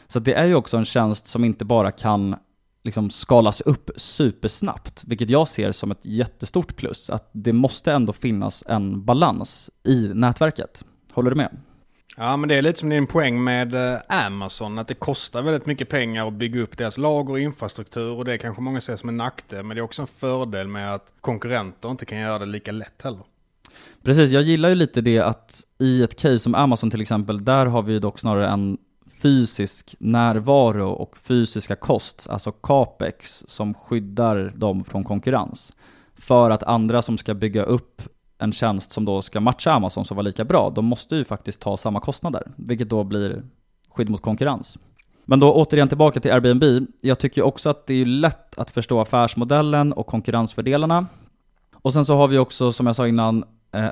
Så det är ju också en tjänst som inte bara kan liksom skalas upp supersnabbt, vilket jag ser som ett jättestort plus. Att det måste ändå finnas en balans i nätverket. Håller du med? Ja, men det är lite som din poäng med eh, Amazon, att det kostar väldigt mycket pengar att bygga upp deras lager och infrastruktur och det kanske många ser som en nackdel, men det är också en fördel med att konkurrenter inte kan göra det lika lätt heller. Precis, jag gillar ju lite det att i ett case som Amazon till exempel, där har vi ju dock snarare en fysisk närvaro och fysiska kost, alltså capex, som skyddar dem från konkurrens. För att andra som ska bygga upp en tjänst som då ska matcha Amazon som var lika bra, de måste ju faktiskt ta samma kostnader, vilket då blir skydd mot konkurrens. Men då återigen tillbaka till Airbnb. Jag tycker också att det är lätt att förstå affärsmodellen och konkurrensfördelarna. Och sen så har vi också, som jag sa innan,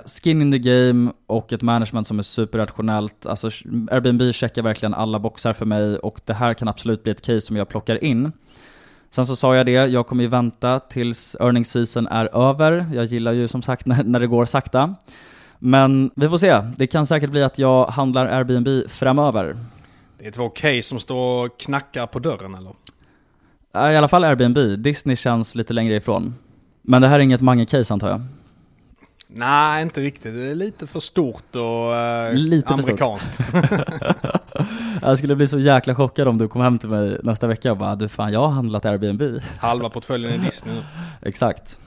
skin in the game och ett management som är superrationellt. Alltså Airbnb checkar verkligen alla boxar för mig och det här kan absolut bli ett case som jag plockar in. Sen så sa jag det, jag kommer ju vänta tills earning season är över. Jag gillar ju som sagt när, när det går sakta. Men vi får se. Det kan säkert bli att jag handlar Airbnb framöver. Det är två case som står och knackar på dörren eller? I alla fall Airbnb. Disney känns lite längre ifrån. Men det här är inget Mange-case antar jag? Nej, inte riktigt. Det är lite för stort och eh, Lite amerikanskt. Jag skulle bli så jäkla chockad om du kom hem till mig nästa vecka och bara du fan jag har handlat Airbnb. Halva portföljen är Disney nu. Exakt.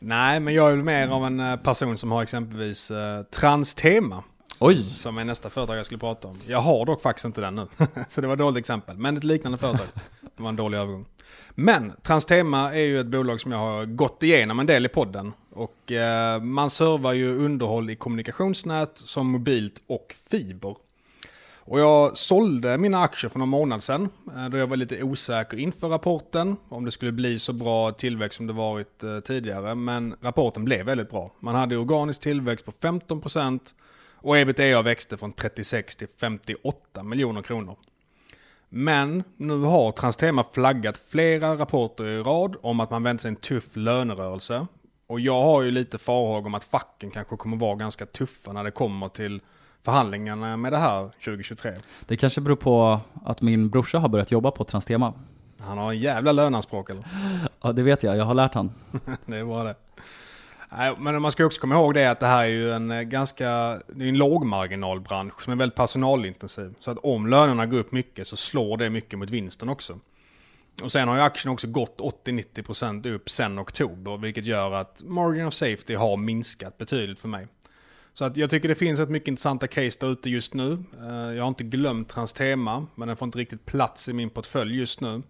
Nej, men jag är väl mer av en eh, person som har exempelvis eh, Transtema. Oj! Som är nästa företag jag skulle prata om. Jag har dock faktiskt inte den nu. Så det var ett dåligt exempel. Men ett liknande företag. Det var en dålig övergång. Men Transtema är ju ett bolag som jag har gått igenom en del i podden. Och eh, man servar ju underhåll i kommunikationsnät som mobilt och fiber. Och jag sålde mina aktier för någon månad sedan. Eh, då jag var lite osäker inför rapporten. Om det skulle bli så bra tillväxt som det varit eh, tidigare. Men rapporten blev väldigt bra. Man hade organisk tillväxt på 15% och ebitda växte från 36 till 58 miljoner kronor. Men nu har Transtema flaggat flera rapporter i rad om att man vänt sig en tuff lönerörelse. Och jag har ju lite farhågor om att facken kanske kommer vara ganska tuffa när det kommer till förhandlingarna med det här 2023. Det kanske beror på att min brorsa har börjat jobba på Transtema. Han har en jävla lönanspråk eller? Ja det vet jag, jag har lärt han. det är bra det. Men man ska också komma ihåg det att det här är ju en eh, ganska, det är en lågmarginalbransch som är väldigt personalintensiv. Så att om lönerna går upp mycket så slår det mycket mot vinsten också. Och sen har ju aktien också gått 80-90% upp sen oktober, vilket gör att margin of safety har minskat betydligt för mig. Så att jag tycker det finns ett mycket intressanta case där ute just nu. Eh, jag har inte glömt hans tema, men den får inte riktigt plats i min portfölj just nu.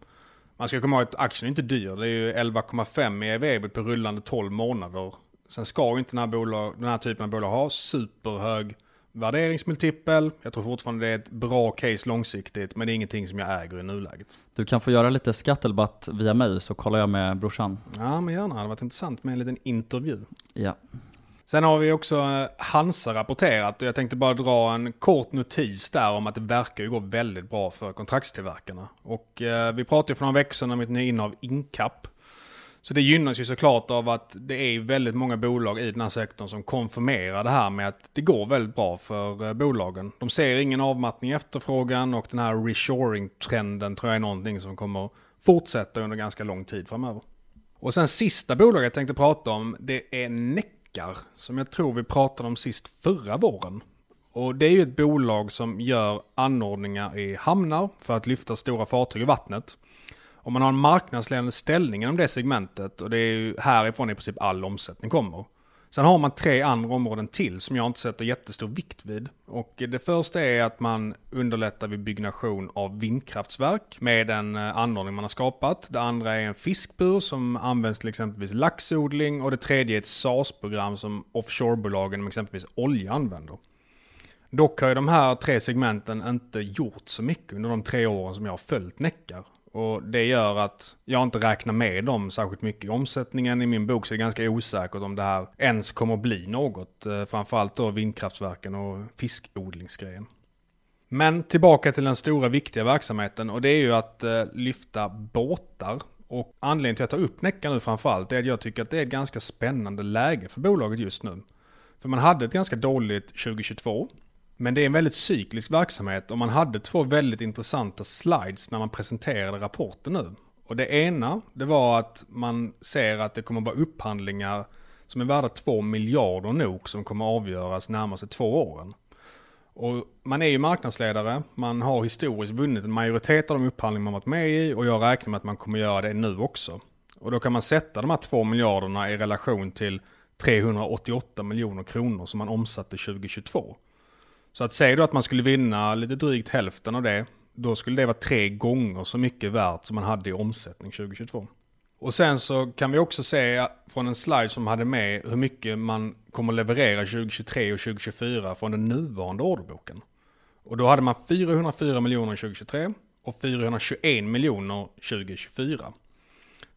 Man ska komma ihåg att aktien är inte dyr. Det är ju 11,5 i ev på rullande 12 månader. Sen ska ju inte den här, bolag, den här typen av bolag ha superhög värderingsmultipel. Jag tror fortfarande det är ett bra case långsiktigt, men det är ingenting som jag äger i nuläget. Du kan få göra lite skattelbatt via mig så kollar jag med brorsan. Ja, men gärna. Det hade varit intressant med en liten intervju. Ja. Sen har vi också eh, Hansa rapporterat och jag tänkte bara dra en kort notis där om att det verkar ju gå väldigt bra för kontraktstillverkarna. Och eh, vi pratade ju för några veckor sedan om ett innehav Incap. Så det gynnas ju såklart av att det är väldigt många bolag i den här sektorn som konfirmerar det här med att det går väldigt bra för eh, bolagen. De ser ingen avmattning i efterfrågan och den här reshoring-trenden tror jag är någonting som kommer fortsätta under ganska lång tid framöver. Och sen sista bolaget jag tänkte prata om, det är Neckar, som jag tror vi pratade om sist förra våren. Och det är ju ett bolag som gör anordningar i hamnar för att lyfta stora fartyg i vattnet. Om man har en marknadsledande ställning inom det segmentet och det är ju härifrån i princip all omsättning kommer. Sen har man tre andra områden till som jag inte sätter jättestor vikt vid. Och det första är att man underlättar vid byggnation av vindkraftsverk med en eh, anordning man har skapat. Det andra är en fiskbur som används till exempelvis laxodling och det tredje är ett SAS-program som offshorebolagen med exempelvis olja använder. Dock har ju de här tre segmenten inte gjort så mycket under de tre åren som jag har följt Neckar. Och det gör att jag inte räknar med dem särskilt mycket i omsättningen. I min bok så är det ganska osäkert om det här ens kommer att bli något. Eh, framförallt då vindkraftverken och fiskodlingsgrejen. Men tillbaka till den stora viktiga verksamheten och det är ju att eh, lyfta båtar. Och anledningen till att jag tar upp Necka nu framförallt är att jag tycker att det är ett ganska spännande läge för bolaget just nu. För man hade ett ganska dåligt 2022. Men det är en väldigt cyklisk verksamhet och man hade två väldigt intressanta slides när man presenterade rapporten nu. Och det ena, det var att man ser att det kommer att vara upphandlingar som är värda 2 miljarder nog som kommer att avgöras närmaste två åren. Och man är ju marknadsledare, man har historiskt vunnit en majoritet av de upphandlingar man varit med i och jag räknar med att man kommer göra det nu också. Och då kan man sätta de här 2 miljarderna i relation till 388 miljoner kronor som man omsatte 2022. Så att säga då att man skulle vinna lite drygt hälften av det, då skulle det vara tre gånger så mycket värt som man hade i omsättning 2022. Och sen så kan vi också se från en slide som hade med hur mycket man kommer leverera 2023 och 2024 från den nuvarande orderboken. Och då hade man 404 miljoner 2023 och 421 miljoner 2024.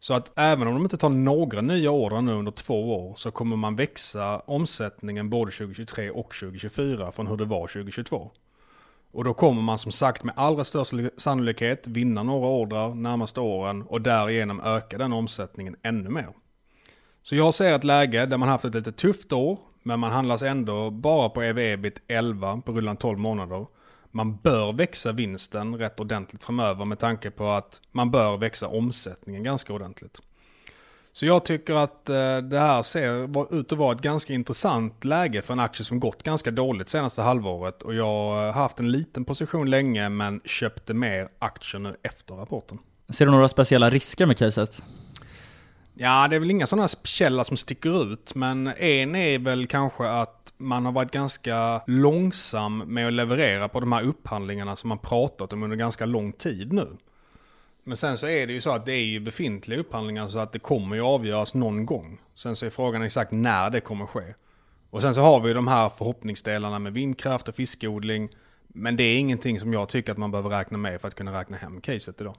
Så att även om de inte tar några nya order nu under två år så kommer man växa omsättningen både 2023 och 2024 från hur det var 2022. Och då kommer man som sagt med allra största sannolikhet vinna några ordrar närmaste åren och därigenom öka den omsättningen ännu mer. Så jag ser ett läge där man haft ett lite tufft år, men man handlas ändå bara på EV-EBIT 11 på rullande 12 månader. Man bör växa vinsten rätt ordentligt framöver med tanke på att man bör växa omsättningen ganska ordentligt. Så jag tycker att eh, det här ser ut att vara ett ganska intressant läge för en aktie som gått ganska dåligt senaste halvåret. Och jag har haft en liten position länge men köpte mer aktier nu efter rapporten. Ser du några speciella risker med caset? Ja, det är väl inga sådana speciella som sticker ut, men en är väl kanske att man har varit ganska långsam med att leverera på de här upphandlingarna som man pratat om under ganska lång tid nu. Men sen så är det ju så att det är ju befintliga upphandlingar så att det kommer ju avgöras någon gång. Sen så är frågan exakt när det kommer ske. Och sen så har vi de här förhoppningsdelarna med vindkraft och fiskodling. Men det är ingenting som jag tycker att man behöver räkna med för att kunna räkna hem caset idag.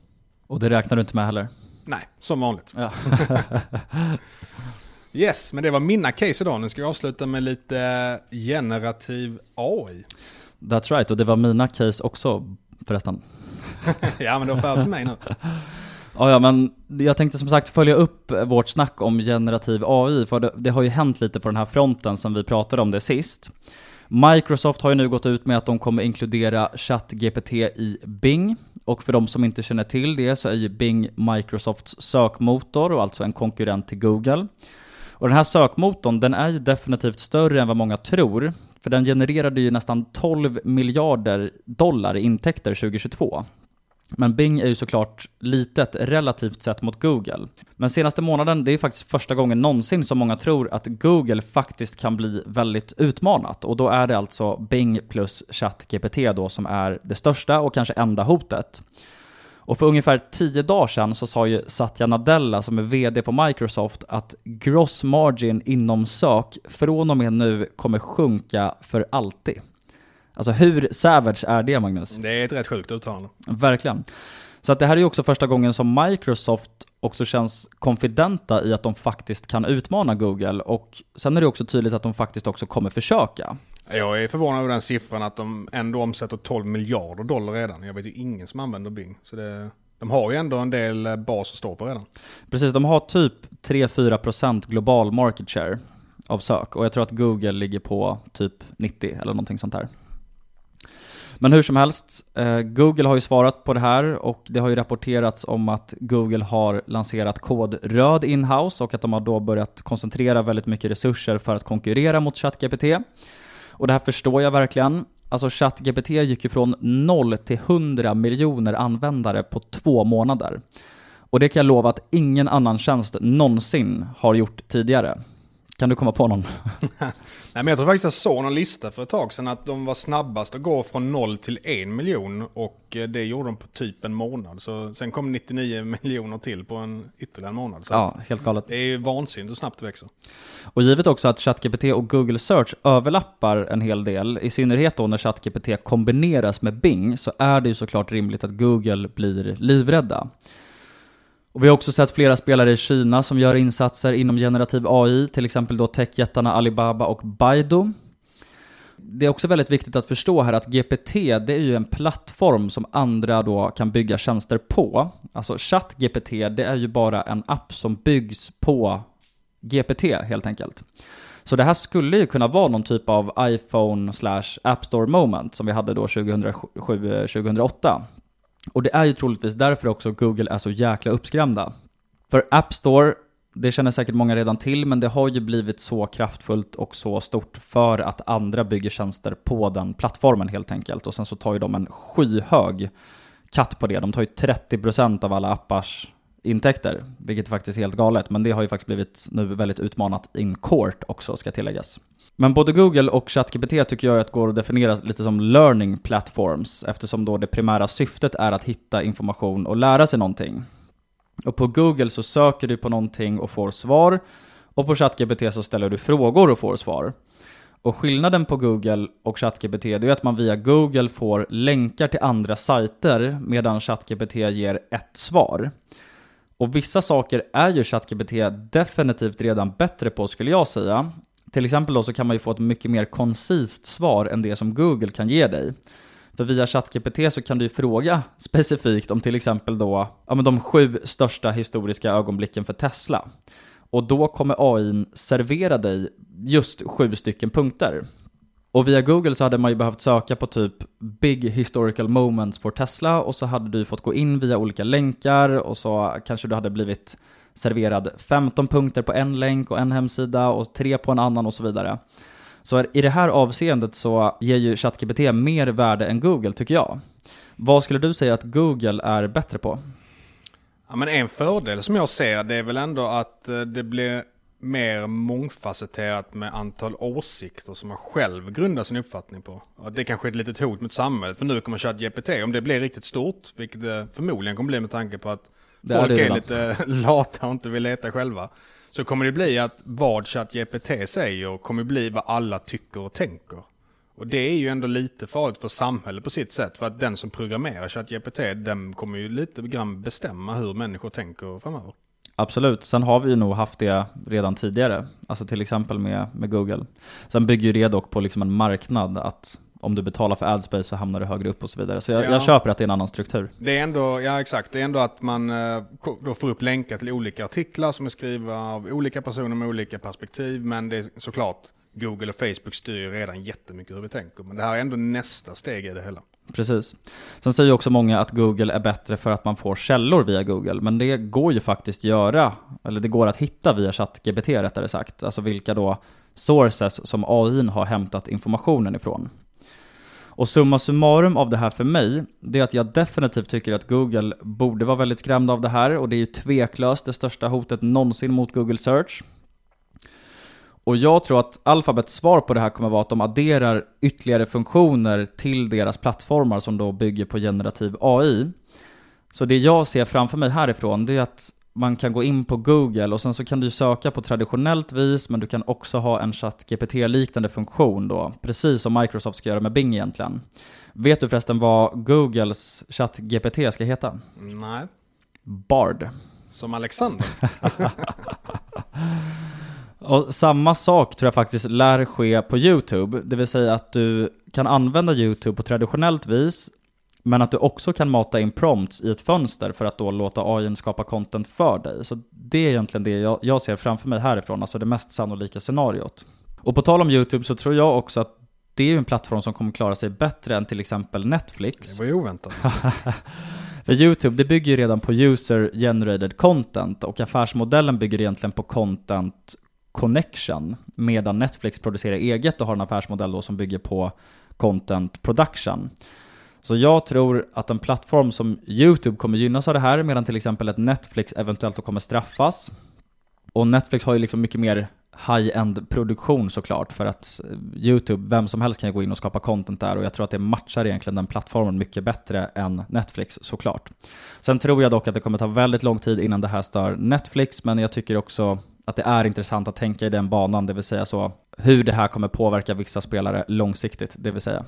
Och det räknar du inte med heller? Nej, som vanligt. Ja. yes, men det var mina case idag. Nu ska vi avsluta med lite generativ AI. That's right, och det var mina case också förresten. ja, men det var färdigt för mig nu. Ja, ja, men jag tänkte som sagt följa upp vårt snack om generativ AI, för det, det har ju hänt lite på den här fronten sen vi pratade om det sist. Microsoft har ju nu gått ut med att de kommer inkludera ChatGPT i Bing. Och för de som inte känner till det så är ju Bing Microsofts sökmotor och alltså en konkurrent till Google. Och den här sökmotorn den är ju definitivt större än vad många tror. För den genererade ju nästan 12 miljarder dollar i intäkter 2022. Men Bing är ju såklart litet relativt sett mot Google. Men senaste månaden, det är faktiskt första gången någonsin som många tror att Google faktiskt kan bli väldigt utmanat. Och då är det alltså Bing plus ChatGPT då som är det största och kanske enda hotet. Och för ungefär 10 dagar sedan så sa ju Satya Nadella som är VD på Microsoft att gross margin inom sök från och med nu kommer sjunka för alltid. Alltså hur savage är det Magnus? Det är ett rätt sjukt uttalande. Verkligen. Så att det här är ju också första gången som Microsoft också känns konfidenta i att de faktiskt kan utmana Google och sen är det också tydligt att de faktiskt också kommer försöka. Jag är förvånad över den siffran att de ändå omsätter 12 miljarder dollar redan. Jag vet ju ingen som använder Bing. Så det, de har ju ändå en del eh, bas att stå på redan. Precis, de har typ 3-4% global market share av sök och jag tror att Google ligger på typ 90 eller någonting sånt här. Men hur som helst, eh, Google har ju svarat på det här och det har ju rapporterats om att Google har lanserat kod röd inhouse och att de har då börjat koncentrera väldigt mycket resurser för att konkurrera mot ChatGPT. Och det här förstår jag verkligen. Alltså ChatGPT gick ju från 0 till 100 miljoner användare på två månader. Och det kan jag lova att ingen annan tjänst någonsin har gjort tidigare. Kan du komma på någon? Nej, men jag tror faktiskt jag såg någon lista för ett tag sedan att de var snabbast att gå från 0 till 1 miljon och eh, det gjorde de på typ en månad. Så sen kom 99 miljoner till på en ytterligare månad. Så ja, helt galet. Det är ju vansinnigt hur snabbt det växer. Och givet också att ChatGPT och Google Search överlappar en hel del, i synnerhet då när ChatGPT kombineras med Bing, så är det ju såklart rimligt att Google blir livrädda. Och vi har också sett flera spelare i Kina som gör insatser inom generativ AI, till exempel då techjättarna Alibaba och Baidu. Det är också väldigt viktigt att förstå här att GPT, det är ju en plattform som andra då kan bygga tjänster på. Alltså ChatGPT, det är ju bara en app som byggs på GPT helt enkelt. Så det här skulle ju kunna vara någon typ av iPhone slash App Store moment som vi hade då 2007-2008. Och det är ju troligtvis därför också Google är så jäkla uppskrämda. För App Store, det känner säkert många redan till, men det har ju blivit så kraftfullt och så stort för att andra bygger tjänster på den plattformen helt enkelt. Och sen så tar ju de en skyhög katt på det. De tar ju 30% av alla appars intäkter, vilket faktiskt är helt galet. Men det har ju faktiskt blivit nu väldigt utmanat in court också, ska tilläggas. Men både Google och ChatGPT tycker jag att går att definiera lite som learning platforms eftersom då det primära syftet är att hitta information och lära sig någonting. Och på Google så söker du på någonting och får svar och på ChatGPT så ställer du frågor och får svar. Och skillnaden på Google och ChatGPT är att man via Google får länkar till andra sajter medan ChatGPT ger ett svar. Och vissa saker är ju ChatGPT definitivt redan bättre på skulle jag säga. Till exempel då så kan man ju få ett mycket mer koncist svar än det som Google kan ge dig. För via ChatGPT så kan du ju fråga specifikt om till exempel då, ja men de sju största historiska ögonblicken för Tesla. Och då kommer AI servera dig just sju stycken punkter. Och via Google så hade man ju behövt söka på typ Big Historical Moments for Tesla och så hade du fått gå in via olika länkar och så kanske du hade blivit serverad 15 punkter på en länk och en hemsida och tre på en annan och så vidare. Så i det här avseendet så ger ju ChatGPT mer värde än Google tycker jag. Vad skulle du säga att Google är bättre på? Ja, men en fördel som jag ser det är väl ändå att eh, det blir mer mångfacetterat med antal åsikter som man själv grundar sin uppfattning på. Och det kanske är ett litet hot mot samhället för nu kommer ChatGPT om det blir riktigt stort, vilket det förmodligen kommer bli med tanke på att det är folk är redan. lite lata och inte vill leta själva. Så kommer det bli att vad ChatGPT säger kommer bli vad alla tycker och tänker. Och det är ju ändå lite farligt för samhället på sitt sätt. För att den som programmerar ChatGPT, den kommer ju lite grann bestämma hur människor tänker framöver. Absolut, sen har vi ju nog haft det redan tidigare, alltså till exempel med, med Google. Sen bygger ju det dock på liksom en marknad, att om du betalar för AdSpace så hamnar du högre upp och så vidare. Så jag, Ja. jag köper att det är en annan struktur. Det är ändå, ja exakt, det är ändå att man eh, då får upp länkar till olika artiklar som är skrivna av olika personer med olika perspektiv. Men det är såklart, Google och Facebook styr redan jättemycket hur vi tänker. Men det här är ändå nästa steg i det hela. Precis. Sen säger också många att Google är bättre för att man får källor via Google, men det går ju faktiskt göra, eller det går att hitta via ChatGPT rättare sagt, alltså vilka då sources som AI har hämtat informationen ifrån. Och summa summarum av det här för mig, det är att jag definitivt tycker att Google borde vara väldigt skrämda av det här och det är ju tveklöst det största hotet någonsin mot Google Search. Och jag tror att Alphabets svar på det här kommer vara att de adderar ytterligare funktioner till deras plattformar som då bygger på generativ AI. Så det jag ser framför mig härifrån, det är att man kan gå in på Google och sen så kan du söka på traditionellt vis, men du kan också ha en ChatGPT-liknande funktion då, precis som Microsoft ska göra med Bing egentligen. Vet du förresten vad Googles ChatGPT ska heta? Nej, Bard. som Alexander. Och samma sak tror jag faktiskt lär ske på YouTube, det vill säga att du kan använda YouTube på traditionellt vis, men att du också kan mata in prompts i ett fönster för att då låta AI skapa content för dig. Så det är egentligen det jag, jag ser framför mig härifrån, alltså det mest sannolika scenariot. Och på tal om YouTube så tror jag också att det är ju en plattform som kommer klara sig bättre än till exempel Netflix. Det var ju oväntat. För YouTube, det bygger ju redan på user generated content och affärsmodellen bygger egentligen på content connection medan Netflix producerar eget och har en affärsmodell då som bygger på content production. Så jag tror att en plattform som YouTube kommer gynnas av det här medan till exempel ett Netflix eventuellt då kommer straffas. Och Netflix har ju liksom mycket mer high-end produktion såklart för att eh, YouTube, vem som helst kan ju gå in och skapa content där och jag tror att det matchar egentligen den plattformen mycket bättre än Netflix såklart. Sen tror jag dock att det kommer ta väldigt lång tid innan det här stör Netflix men jag tycker också att det är intressant att tänka i den banan, det vill säga så hur det här kommer påverka vissa spelare långsiktigt, det vill säga.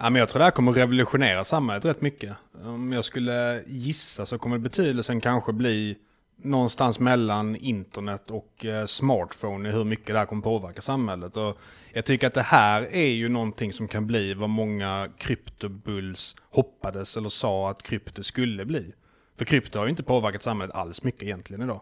Ja, men jag tror det här kommer revolutionera samhället rätt mycket. Om jag skulle gissa så kommer betydelsen kanske bli någonstans mellan internet och eh, smartphone i hur mycket det här kommer påverka samhället. Och jag tycker att det här är ju någonting som kan bli vad många kryptobulls hoppades eller sa att krypto skulle bli. För krypto har ju inte påverkat samhället alls mycket egentligen idag.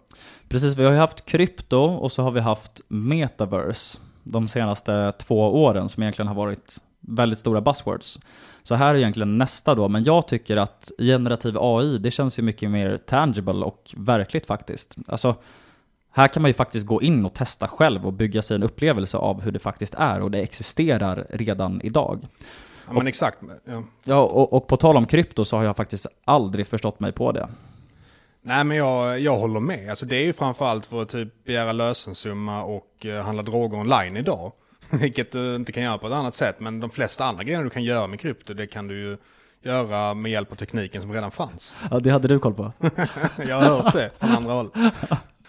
Precis, vi har ju haft krypto och så har vi haft metaverse de senaste två åren som egentligen har varit väldigt stora buzzwords. Så här är egentligen nästa då, men jag tycker att generativ AI, det känns ju mycket mer tangible och verkligt faktiskt. Alltså, här kan man ju faktiskt gå in och testa själv och bygga sig en upplevelse av hur det faktiskt är och det existerar redan idag. Ja, men exakt. Ja. Ja, och, och på tal om krypto så har jag faktiskt aldrig förstått mig på det. Nej men jag, jag håller med. Alltså det är ju framförallt för att typ begära lösensumma och eh, handla droger online idag. Vilket du inte kan göra på ett annat sätt. Men de flesta andra grejer du kan göra med krypto det kan du ju göra med hjälp av tekniken som redan fanns. Ja, det hade du koll på. jag har hört det från andra håll.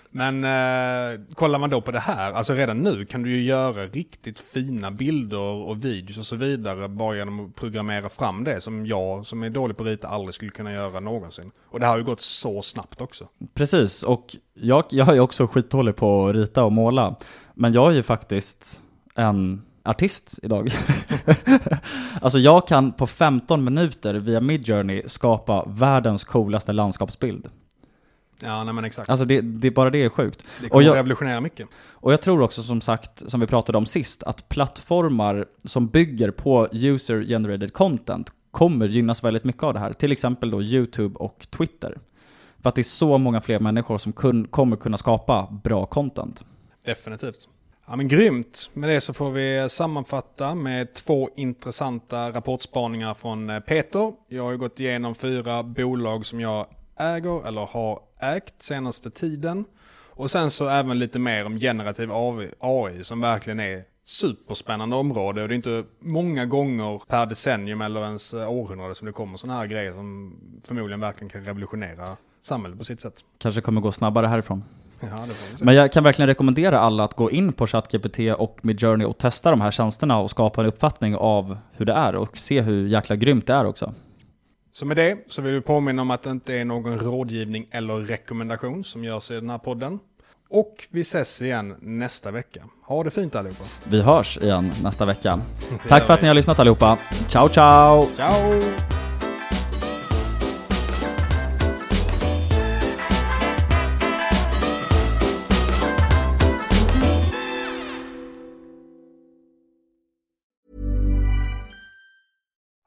Men eh, kollar man då på det här, alltså redan nu kan du ju göra riktigt fina bilder och videos och så vidare bara genom att programmera fram det som jag som är dålig på att rita aldrig skulle kunna göra någonsin. Och det har ju gått så snabbt också. Precis, och jag, jag är ju också skitdålig på att rita och måla. Men jag är ju faktiskt en artist idag. alltså jag kan på 15 minuter via Midjourney skapa världens coolaste landskapsbild. Ja, nej men exakt. Alltså det, det bara det är sjukt. det och kommer jag- revolutionera mycket. Och jag tror också som sagt, som vi pratade om sist, att plattformar som bygger på user generated content kommer gynnas väldigt mycket av det här. Till exempel då YouTube och Twitter. För att det är så många fler människor som kun, kommer kunna skapa bra content. Definitivt. Ja men grymt. Med det så får vi sammanfatta med två intressanta rapportspaningar från eh, Peter. Jag har ju gått igenom fyra bolag som jag äger eller har ägt senaste tiden. Och sen så även lite mer om generativ AI som verkligen är superspännande område och det är inte många gånger per decennium eller ens eh, århundrade som det kommer sådana här grejer som förmodligen verkligen kan revolutionera samhället på sitt sätt. Kanske kommer gå snabbare härifrån. Ja. Men jag kan verkligen rekommendera alla att gå in på ChatGPT och Midjourney och testa de här tjänsterna och skapa en uppfattning av hur det är och se hur jäkla grymt det är också. Så med det så vill vi påminna om att det inte är någon rådgivning eller rekommendation som görs i den här podden. Och vi ses igen nästa vecka. Ha det fint allihopa. Vi hörs igen nästa vecka. Tack för att ni har lyssnat allihopa. Ciao ciao! Ciao!